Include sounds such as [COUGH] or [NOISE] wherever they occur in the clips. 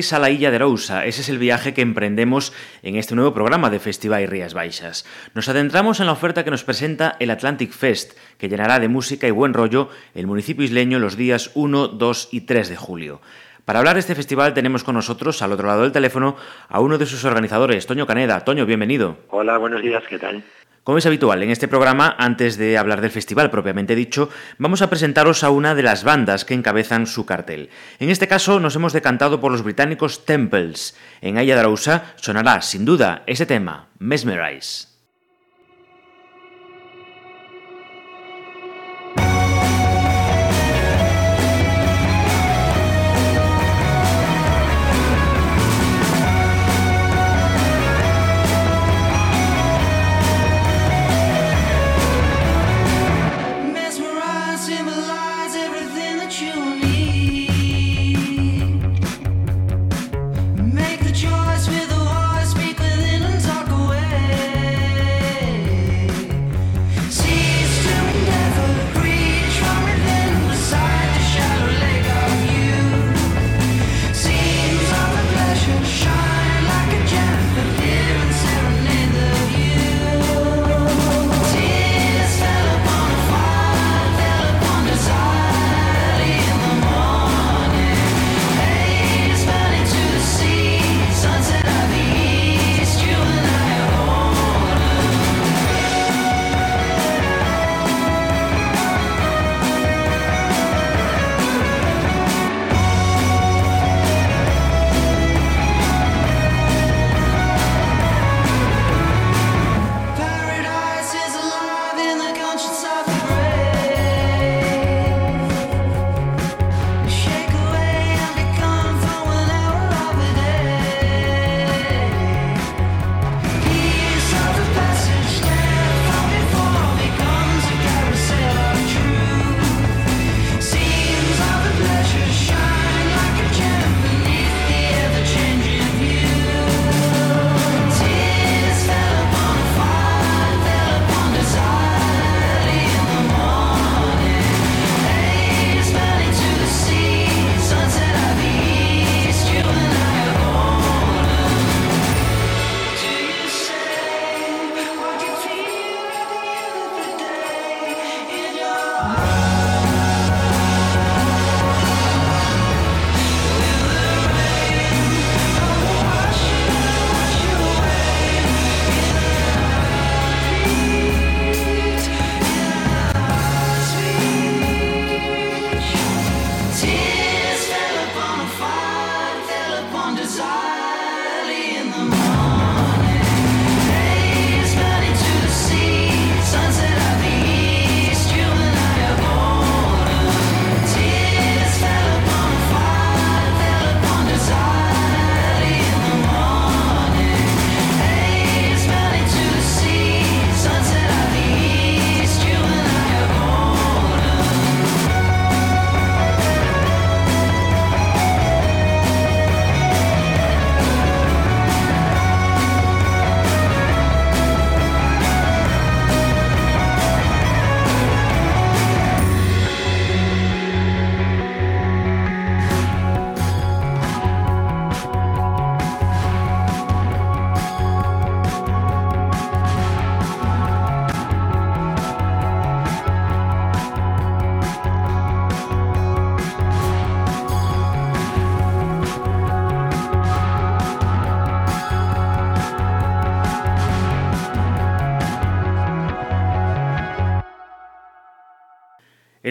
A la Illa de Rousa, ese es el viaje que emprendemos en este nuevo programa de Festival y Rías Baixas. Nos adentramos en la oferta que nos presenta el Atlantic Fest, que llenará de música y buen rollo el municipio isleño los días 1, 2 y 3 de julio. Para hablar de este festival tenemos con nosotros, al otro lado del teléfono, a uno de sus organizadores, Toño Caneda. Toño, bienvenido. Hola, buenos días, ¿qué tal? Como es habitual en este programa, antes de hablar del festival propiamente dicho, vamos a presentaros a una de las bandas que encabezan su cartel. En este caso nos hemos decantado por los británicos Temples. En Aya de Arousa sonará sin duda ese tema, Mesmerize.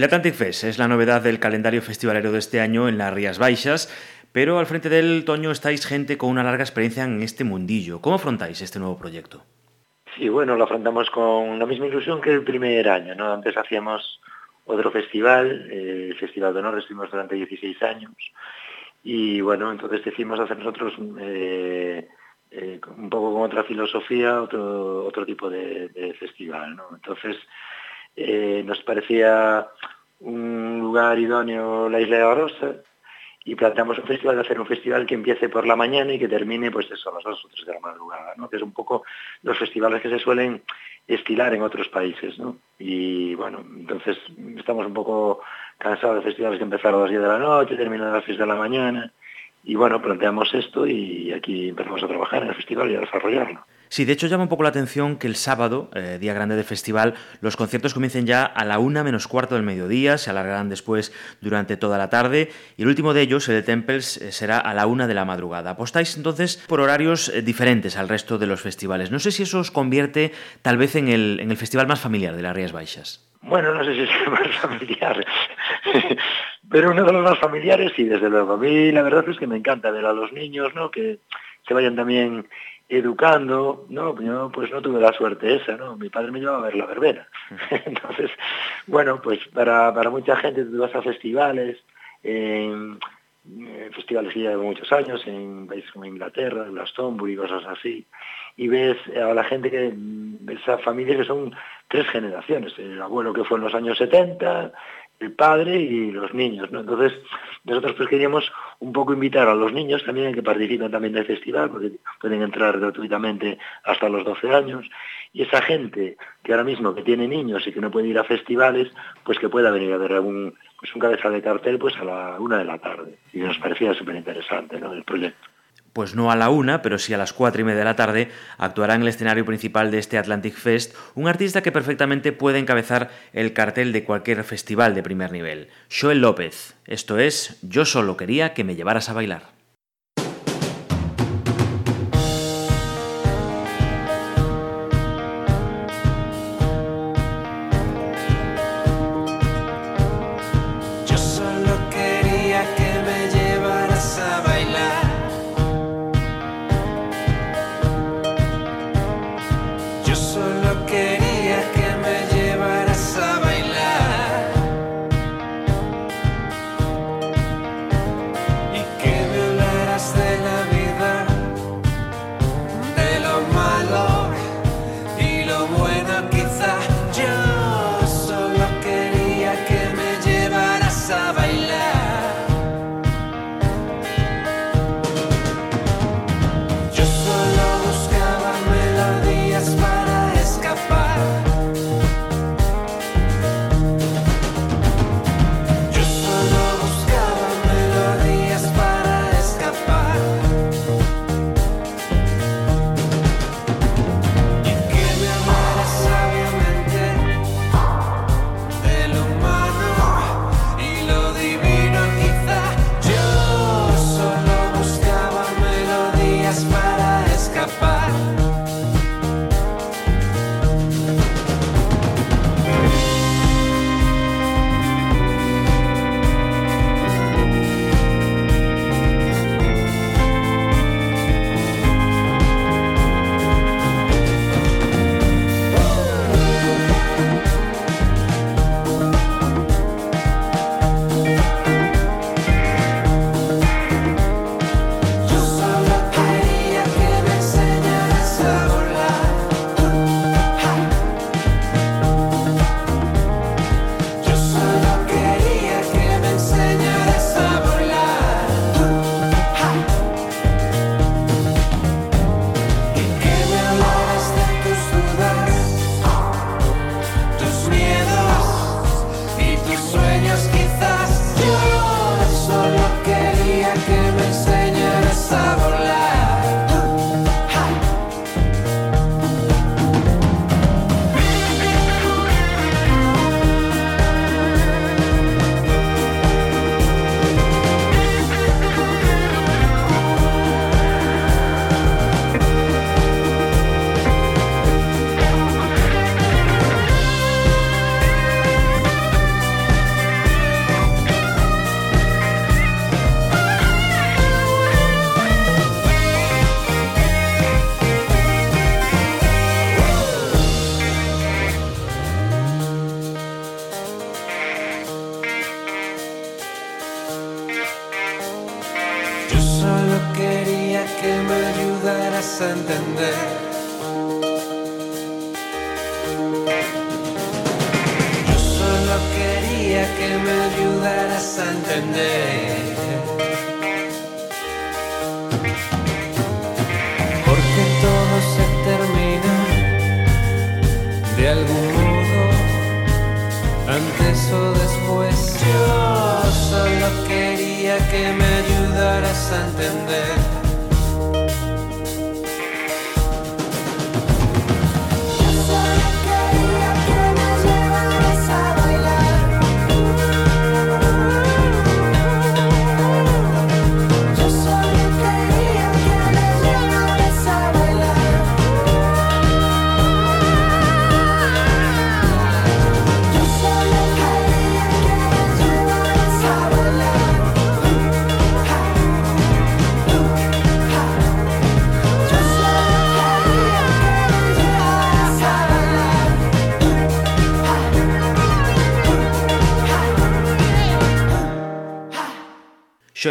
Atlantic Fest es la novedad del calendario festivalero de este año en las Rías Baixas, pero al frente del Toño estáis gente con una larga experiencia en este mundillo. ¿Cómo afrontáis este nuevo proyecto? Sí, bueno, lo afrontamos con la misma ilusión que el primer año. Antes hacíamos otro festival, el Festival de Honor, estuvimos durante 16 años, y bueno, entonces decidimos hacer nosotros eh, eh, un poco con otra filosofía, otro, tipo de, festival. Entonces eh, nos parecía un lugar idóneo la Isla de Orosa, y planteamos un festival de hacer un festival que empiece por la mañana y que termine pues eso a las dos o tres de la madrugada, ¿no? que es un poco los festivales que se suelen estilar en otros países. ¿no? Y bueno, entonces estamos un poco cansados de festivales que empezaron a las 10 de la noche, terminan a las 6 de la mañana. Y bueno, planteamos esto y aquí empezamos a trabajar en el festival y a desarrollarlo. Sí, de hecho llama un poco la atención que el sábado, eh, día grande del festival, los conciertos comiencen ya a la una menos cuarto del mediodía, se alargarán después durante toda la tarde y el último de ellos, el de Temples, eh, será a la una de la madrugada. Apostáis entonces por horarios eh, diferentes al resto de los festivales. No sé si eso os convierte tal vez en el, en el festival más familiar de las Rías Baixas. Bueno, no sé si es el más familiar, [LAUGHS] pero uno de los más familiares y desde luego. A mí la verdad es que me encanta ver a los niños, ¿no? Que se vayan también educando, no, yo pues no tuve la suerte esa, ¿no? Mi padre me llevaba a ver la verbena. [LAUGHS] Entonces, bueno, pues para, para mucha gente tú vas a festivales, en festivales que llevan muchos años, en países como Inglaterra, Glastonbury, cosas así, y ves a la gente que, esa familia que son tres generaciones, el abuelo que fue en los años 70, el padre y los niños, ¿no? Entonces, nosotros pues queríamos un poco invitar a los niños también que participen también del festival, porque pueden entrar gratuitamente hasta los 12 años, y esa gente que ahora mismo que tiene niños y que no puede ir a festivales, pues que pueda venir a ver algún, pues un cabeza de cartel pues a la una de la tarde. Y nos parecía súper interesante, ¿no? El proyecto pues no a la una, pero sí a las cuatro y media de la tarde, actuará en el escenario principal de este Atlantic Fest un artista que perfectamente puede encabezar el cartel de cualquier festival de primer nivel, Joel López. Esto es Yo solo quería que me llevaras a bailar.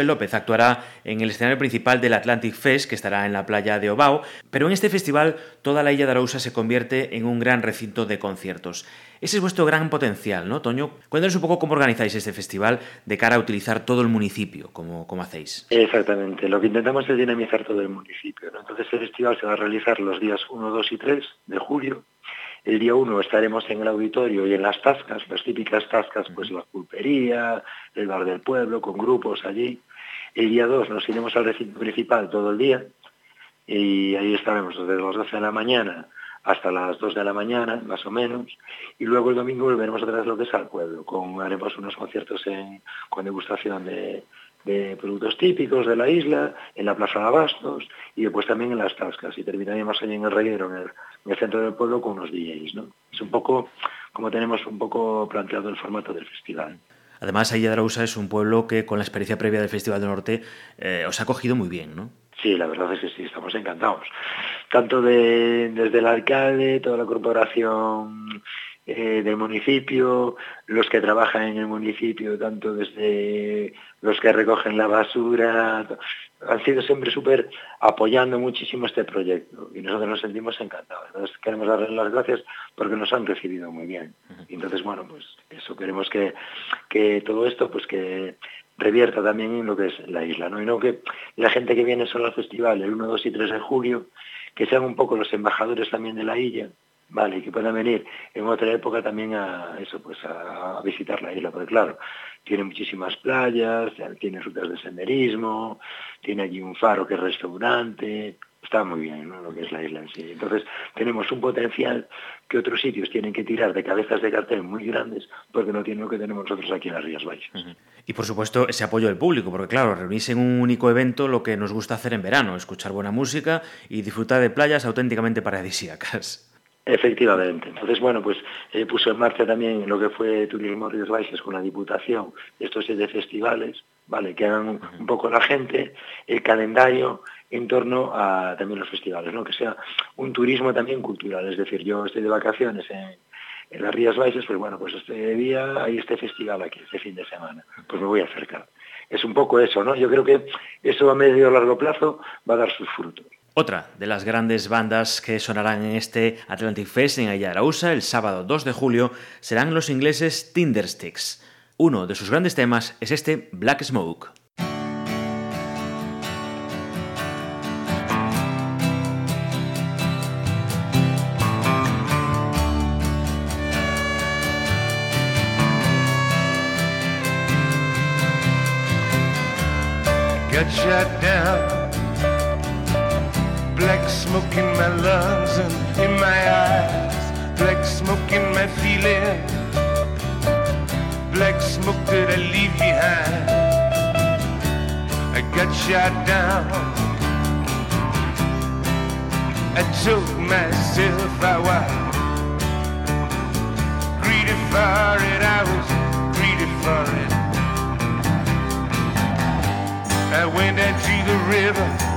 López actuará en el escenario principal del Atlantic Fest, que estará en la playa de Obao, pero en este festival toda la Illa de Arousa se convierte en un gran recinto de conciertos. Ese es vuestro gran potencial, ¿no, Toño? Cuéntanos un poco cómo organizáis este festival de cara a utilizar todo el municipio, como, hacéis. Exactamente, lo que intentamos es dinamizar todo el municipio. Entonces el festival se va a realizar los días 1, 2 y 3 de julio el día 1 estaremos en el auditorio y en las tascas, las típicas tascas, pues la pulpería, el bar del pueblo, con grupos allí. El día 2 nos iremos al recinto principal todo el día y ahí estaremos desde las 12 de la mañana hasta las 2 de la mañana, más o menos, y luego el domingo volveremos otra vez lo que es al pueblo, con, haremos unos conciertos con degustación de, productos típicos de la isla, en la Plaza de Abastos y después también en las Tascas, y terminaremos ahí en el reguero, en el, centro del pueblo, con unos DJs. ¿no? Es un poco como tenemos un poco planteado el formato del festival. Además, Ayadrausa es un pueblo que con la experiencia previa del Festival del Norte eh, os ha cogido muy bien, ¿no? Sí, la verdad es que sí, estamos encantados. Tanto de, desde el alcalde, toda la corporación eh, del municipio, los que trabajan en el municipio, tanto desde los que recogen la basura, han sido siempre súper apoyando muchísimo este proyecto y nosotros nos sentimos encantados. Entonces queremos darles las gracias porque nos han recibido muy bien. Y entonces, bueno, pues eso, queremos que, que todo esto, pues que revierta también en lo que es la isla, ¿no? Y no que la gente que viene solo al festival el 1, 2 y 3 de julio, que sean un poco los embajadores también de la isla, vale, y que puedan venir en otra época también a eso, pues a, visitar la isla, porque claro, tiene muchísimas playas, tiene rutas de senderismo, tiene allí un faro que es restaurante, está muy bien ¿no? lo que es la isla en sí. Entonces tenemos un potencial que otros sitios tienen que tirar de cabezas de cartel muy grandes porque no tienen lo que tenemos nosotros aquí en las Rías Baixas. Y por supuesto ese apoyo del público, porque claro, reunirse en un único evento lo que nos gusta hacer en verano, escuchar buena música y disfrutar de playas auténticamente paradisíacas. Efectivamente. Entonces, bueno, pues eh, puso en marcha también lo que fue Turismo Ríos Baixas con la Diputación, estos siete festivales, ¿vale? Que hagan un poco la gente, el calendario en torno a también los festivales, ¿no? Que sea un turismo también cultural. Es decir, yo estoy de vacaciones en, las Rías Baixas, pues bueno, pues este día hay este festival aquí, este fin de semana. Pues me voy a acercar. Es un poco eso, ¿no? Yo creo que eso a medio o largo plazo va a dar sus frutos. Otra de las grandes bandas que sonarán en este Atlantic Fest en Ayarausa el sábado 2 de julio serán los ingleses Tindersticks. Uno de sus grandes temas es este Black Smoke. Smoke in my lungs and in my eyes. Black smoke in my feelings. Black smoke that I leave behind. I got shot down. I told myself was greedy for it. I was greedy for it. I went down to the river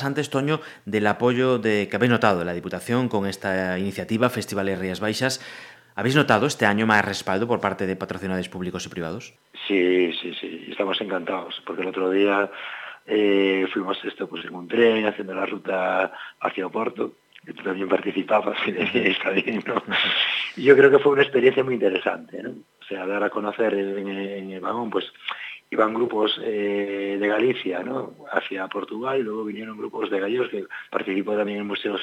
Hablabas antes, Toño, del apoyo de, que habéis notado de la Diputación con esta iniciativa Festivales Rías Baixas. ¿Habéis notado este año más respaldo por parte de patrocinadores públicos y privados? Sí, sí, sí, estamos encantados, porque el otro día eh, fuimos esto pues en un tren haciendo la ruta hacia Oporto, que tú también participabas, [LAUGHS] está bien, ¿no? Y yo creo que fue una experiencia muy interesante, ¿no? O sea, dar a conocer en, en el vagón, pues iban grupos eh, de Galicia ¿no? hacia Portugal y luego vinieron grupos de gallegos que participó también en el Museo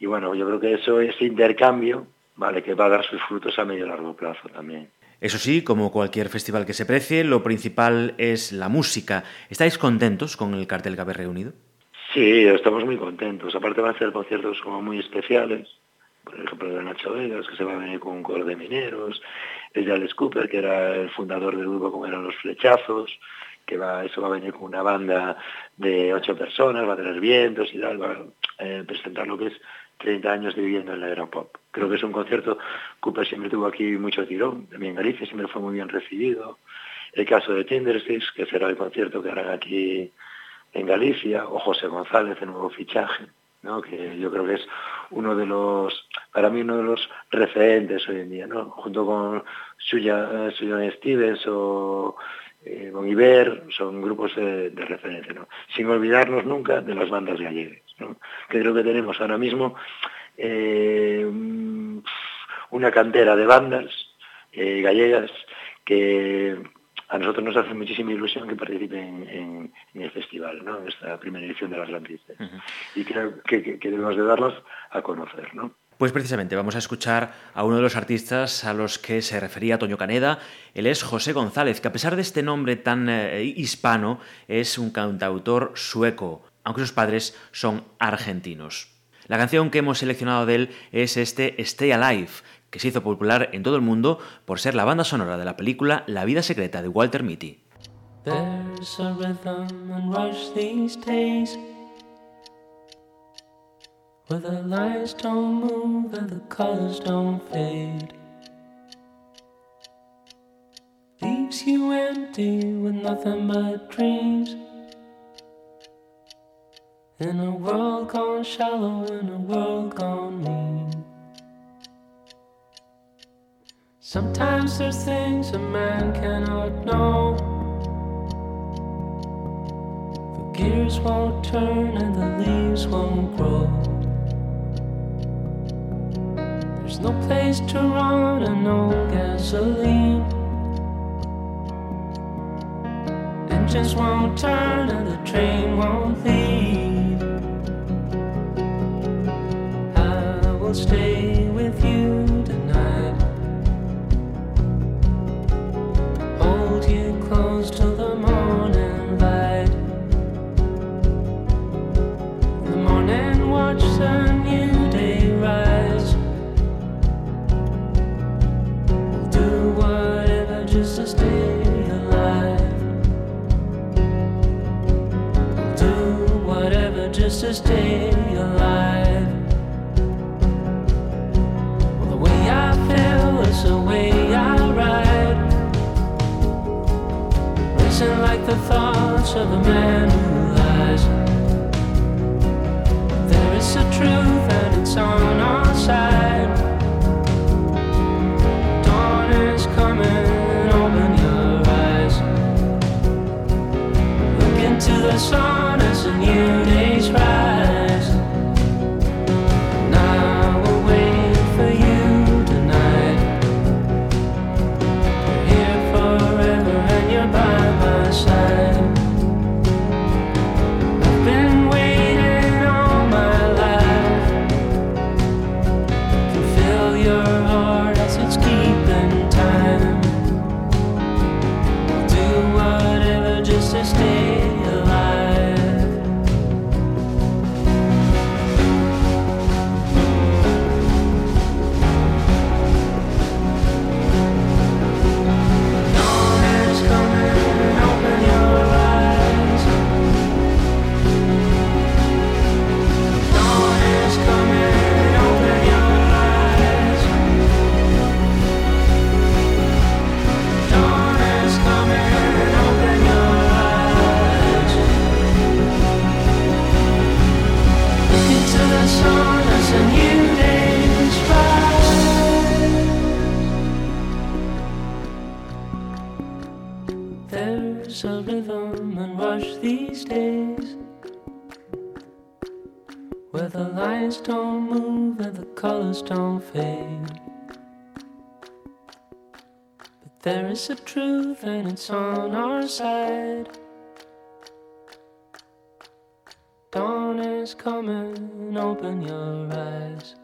y bueno, yo creo que eso, ese intercambio, vale, que va a dar sus frutos a medio y largo plazo también. Eso sí, como cualquier festival que se precie, lo principal es la música. ¿Estáis contentos con el cartel que habéis reunido? Sí, estamos muy contentos. Aparte van a ser conciertos como muy especiales. Por ejemplo, de Nacho Vegas, que se va a venir con un coro de mineros. El de Alex Cooper, que era el fundador del grupo como eran Los Flechazos. Que va, eso va a venir con una banda de ocho personas, va a tener vientos y tal. Va a eh, presentar lo que es 30 años viviendo en la era pop. Creo que es un concierto, Cooper siempre tuvo aquí mucho tirón, también en Galicia siempre fue muy bien recibido. El caso de Tindersticks, que será el concierto que harán aquí en Galicia, o José González, el nuevo fichaje, que yo creo que es uno de los, para mí uno de los referentes hoy en día, ¿no? junto con Suya, Suya Stevens o eh, Bon Iver, son grupos de, de referencia, ¿no? sin olvidarnos nunca de las bandas gallegas, ¿no? que creo que tenemos ahora mismo eh, una cantera de bandas eh, gallegas que a nosotros nos hace muchísima ilusión que participen en, en el festival, ¿no? en esta primera edición de las Atlantistas. Uh -huh. Y creo que, que, que, debemos de darlos a conocer. ¿no? Pues precisamente vamos a escuchar a uno de los artistas a los que se refería Toño Caneda. Él es José González, que a pesar de este nombre tan eh, hispano, es un cantautor sueco, aunque sus padres son argentinos. La canción que hemos seleccionado de él es este Stay Alive, que se hizo popular en todo el mundo por ser la banda sonora de la película La vida secreta de Walter Mitty. You empty with nothing but dreams In a world gone shallow, in a world gone mean. Sometimes there's things a man cannot know. The gears won't turn and the leaves won't grow. There's no place to run and no gasoline. Engines won't turn and the train won't leave. I will stay with you A truth and it's on our side. Dawn is coming, open your eyes.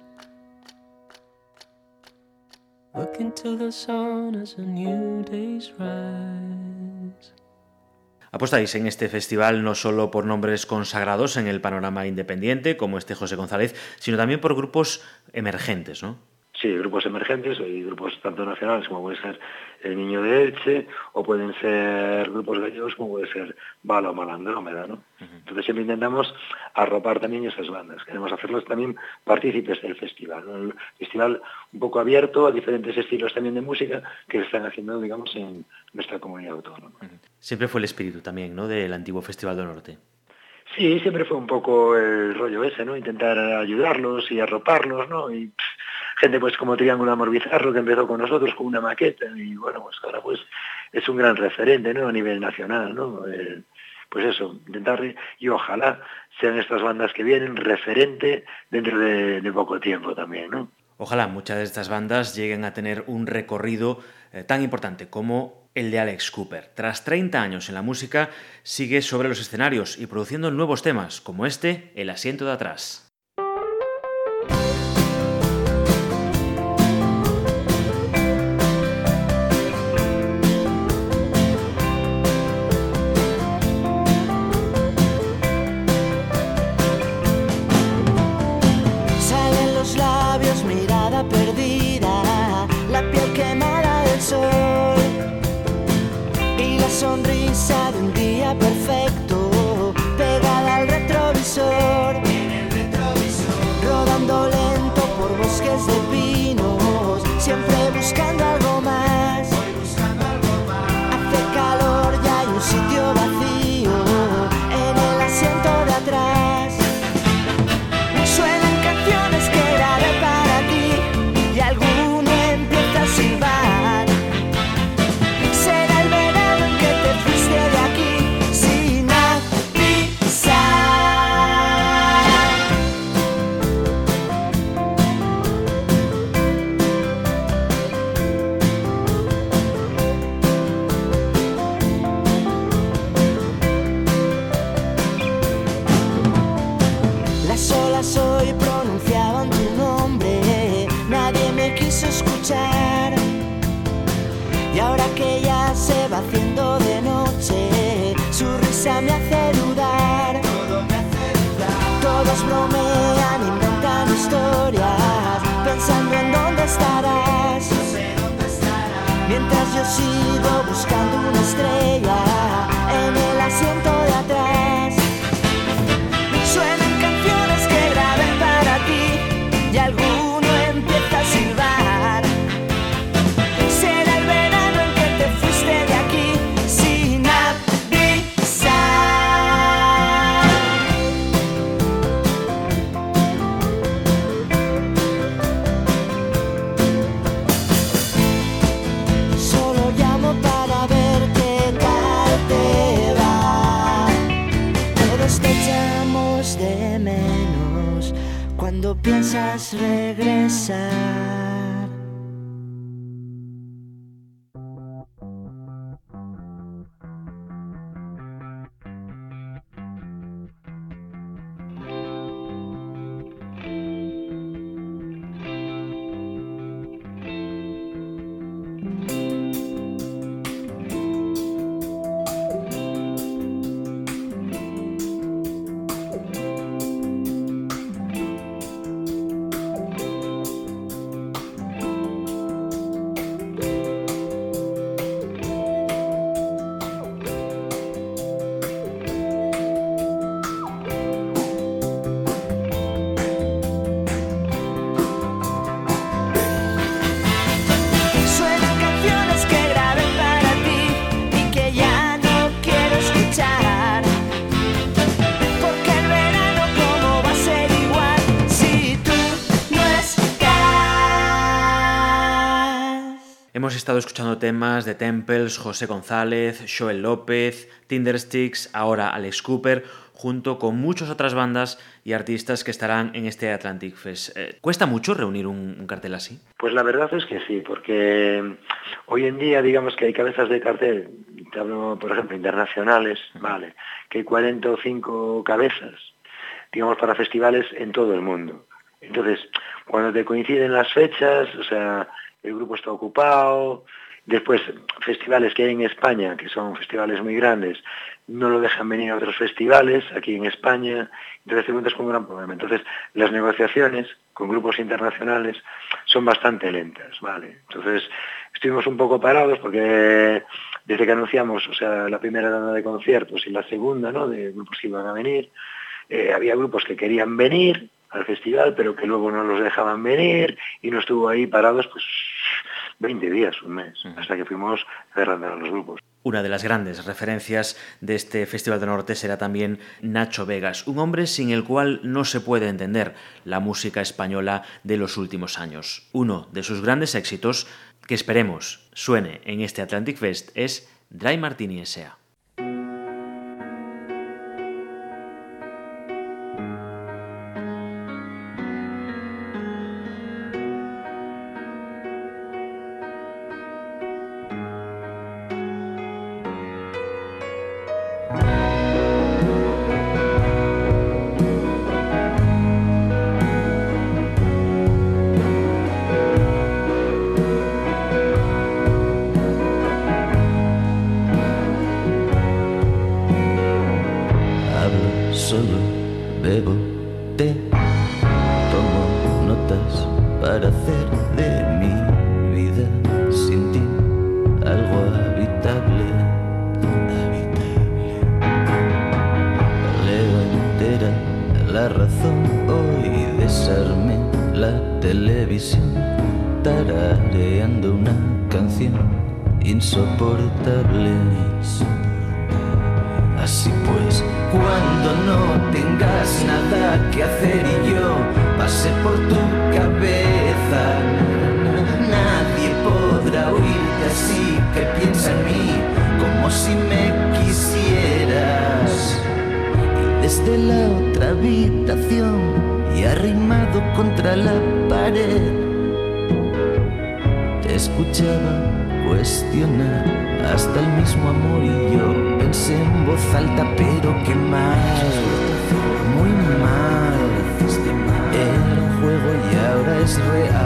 Look into the sun as a new day's rise. Apostáis en este festival no solo por nombres consagrados en el panorama independiente, como este José González, sino también por grupos emergentes, ¿no? Sí, grupos emergentes y grupos tanto nacionales como puede ser El Niño de Elche o pueden ser grupos gallegos como puede ser Balo o Malandrómeda, ¿no? Uh -huh. Entonces siempre intentamos arropar también esas bandas. Queremos hacerlos también partícipes del festival, ¿no? Un festival un poco abierto a diferentes estilos también de música que se están haciendo, digamos, en nuestra comunidad autónoma. Uh -huh. Siempre fue el espíritu también, ¿no?, del antiguo Festival del Norte. Sí, siempre fue un poco el rollo ese, ¿no? Intentar ayudarlos y arroparlos, ¿no? Y pff, gente pues como Triángulo Amor Bizarro que empezó con nosotros con una maqueta y bueno, pues ahora pues es un gran referente, ¿no? A nivel nacional, ¿no? El, pues eso, intentar y ojalá sean estas bandas que vienen referente dentro de, de poco tiempo también, ¿no? Ojalá muchas de estas bandas lleguen a tener un recorrido eh, tan importante como el de Alex Cooper. Tras 30 años en la música, sigue sobre los escenarios y produciendo nuevos temas, como este, El asiento de atrás. Ahora que ya se va haciendo de noche, su risa me hace side. Estado escuchando temas de Temples, José González, Joel López, Tindersticks, ahora Alex Cooper, junto con muchas otras bandas y artistas que estarán en este Atlantic Fest. Eh, ¿Cuesta mucho reunir un, un, cartel así? Pues la verdad es que sí, porque hoy en día digamos que hay cabezas de cartel, te hablo por ejemplo internacionales, vale, que hay 45 cabezas, digamos para festivales en todo el mundo. Entonces, cuando te coinciden las fechas, o sea, el grupo está ocupado, después festivales que hay en España, que son festivales muy grandes, no lo dejan venir a otros festivales aquí en España, entonces te encuentras con un gran problema. Entonces, las negociaciones con grupos internacionales son bastante lentas, ¿vale? Entonces, estuvimos un poco parados porque desde que anunciamos, o sea, la primera tanda de conciertos y la segunda, ¿no?, de grupos que iban a venir, eh, había grupos que querían venir, al festival, pero que luego no los dejaban venir y no estuvo ahí parados pues 20 días, un mes, hasta que fuimos cerrando los grupos. Una de las grandes referencias de este Festival de Norte será también Nacho Vegas, un hombre sin el cual no se puede entender la música española de los últimos años. Uno de sus grandes éxitos, que esperemos suene en este Atlantic Fest, es Dry Martini S.A. is real. Uh,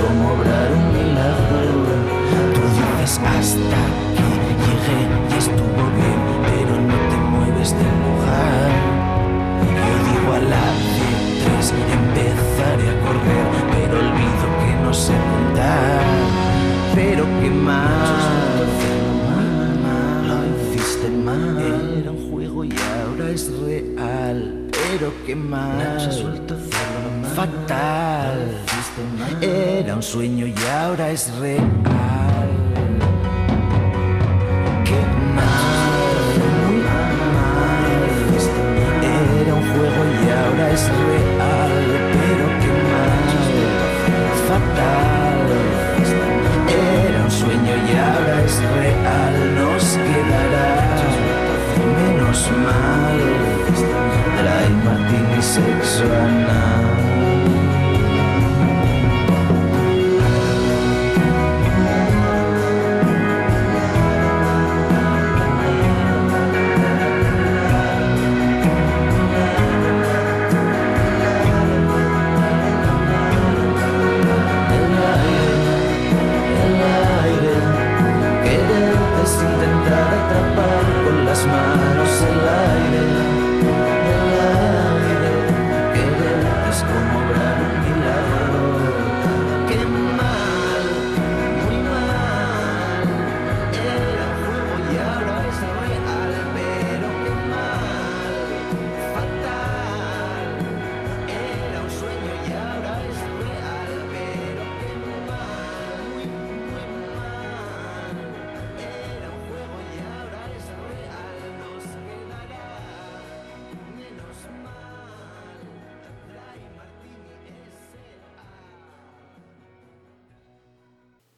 como obrar un milagro. Tú dices hasta que llegué y estuvo bien, pero no te mueves del lugar. Yo digo a la de tres, empezaré a correr, pero olvido que no sé montar. Pero qué mal, lo hiciste mal. Era un juego y ahora es real. Pero qué mal, fatal. Era un sueño y ahora es real. Qué mal. Era un juego y ahora es real. Pero qué mal, fatal. Era un sueño y ahora es real. Nos quedará menos mal. Dry martini sexo anal.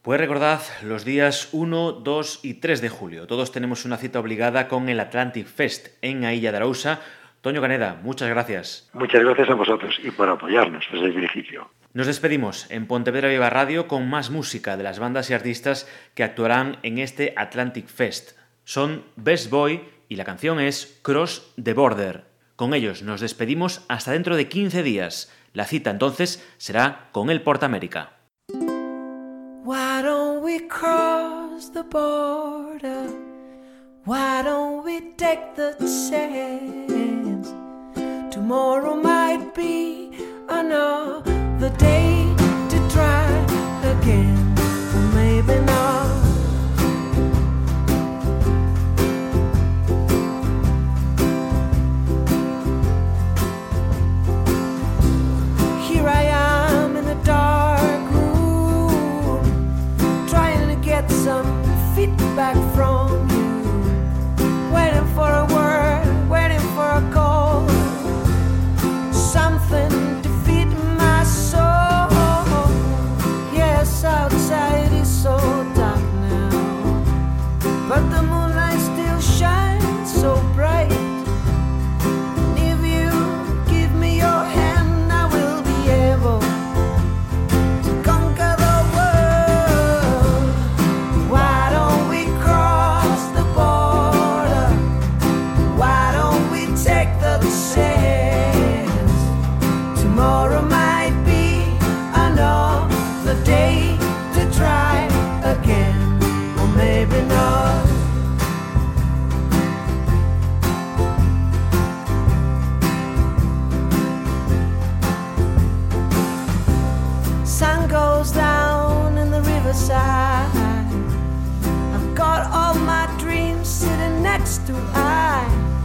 Pues recordad los días 1, 2 y 3 de julio. Todos tenemos una cita obligada con el Atlantic Fest en Ailla de Arousa. Toño Caneda, muchas gracias. Muchas gracias a vosotros y por apoyarnos desde el principio. Nos despedimos en Pontevedra Viva Radio con más música de las bandas y artistas que actuarán en este Atlantic Fest. Son Best Boy y la canción es Cross the Border. Con ellos nos despedimos hasta dentro de 15 días. La cita entonces será con el Portamérica. Why don't we cross the border? Why don't we take the chance? Tomorrow might be another day Goes down in the riverside. I've got all my dreams sitting next to I.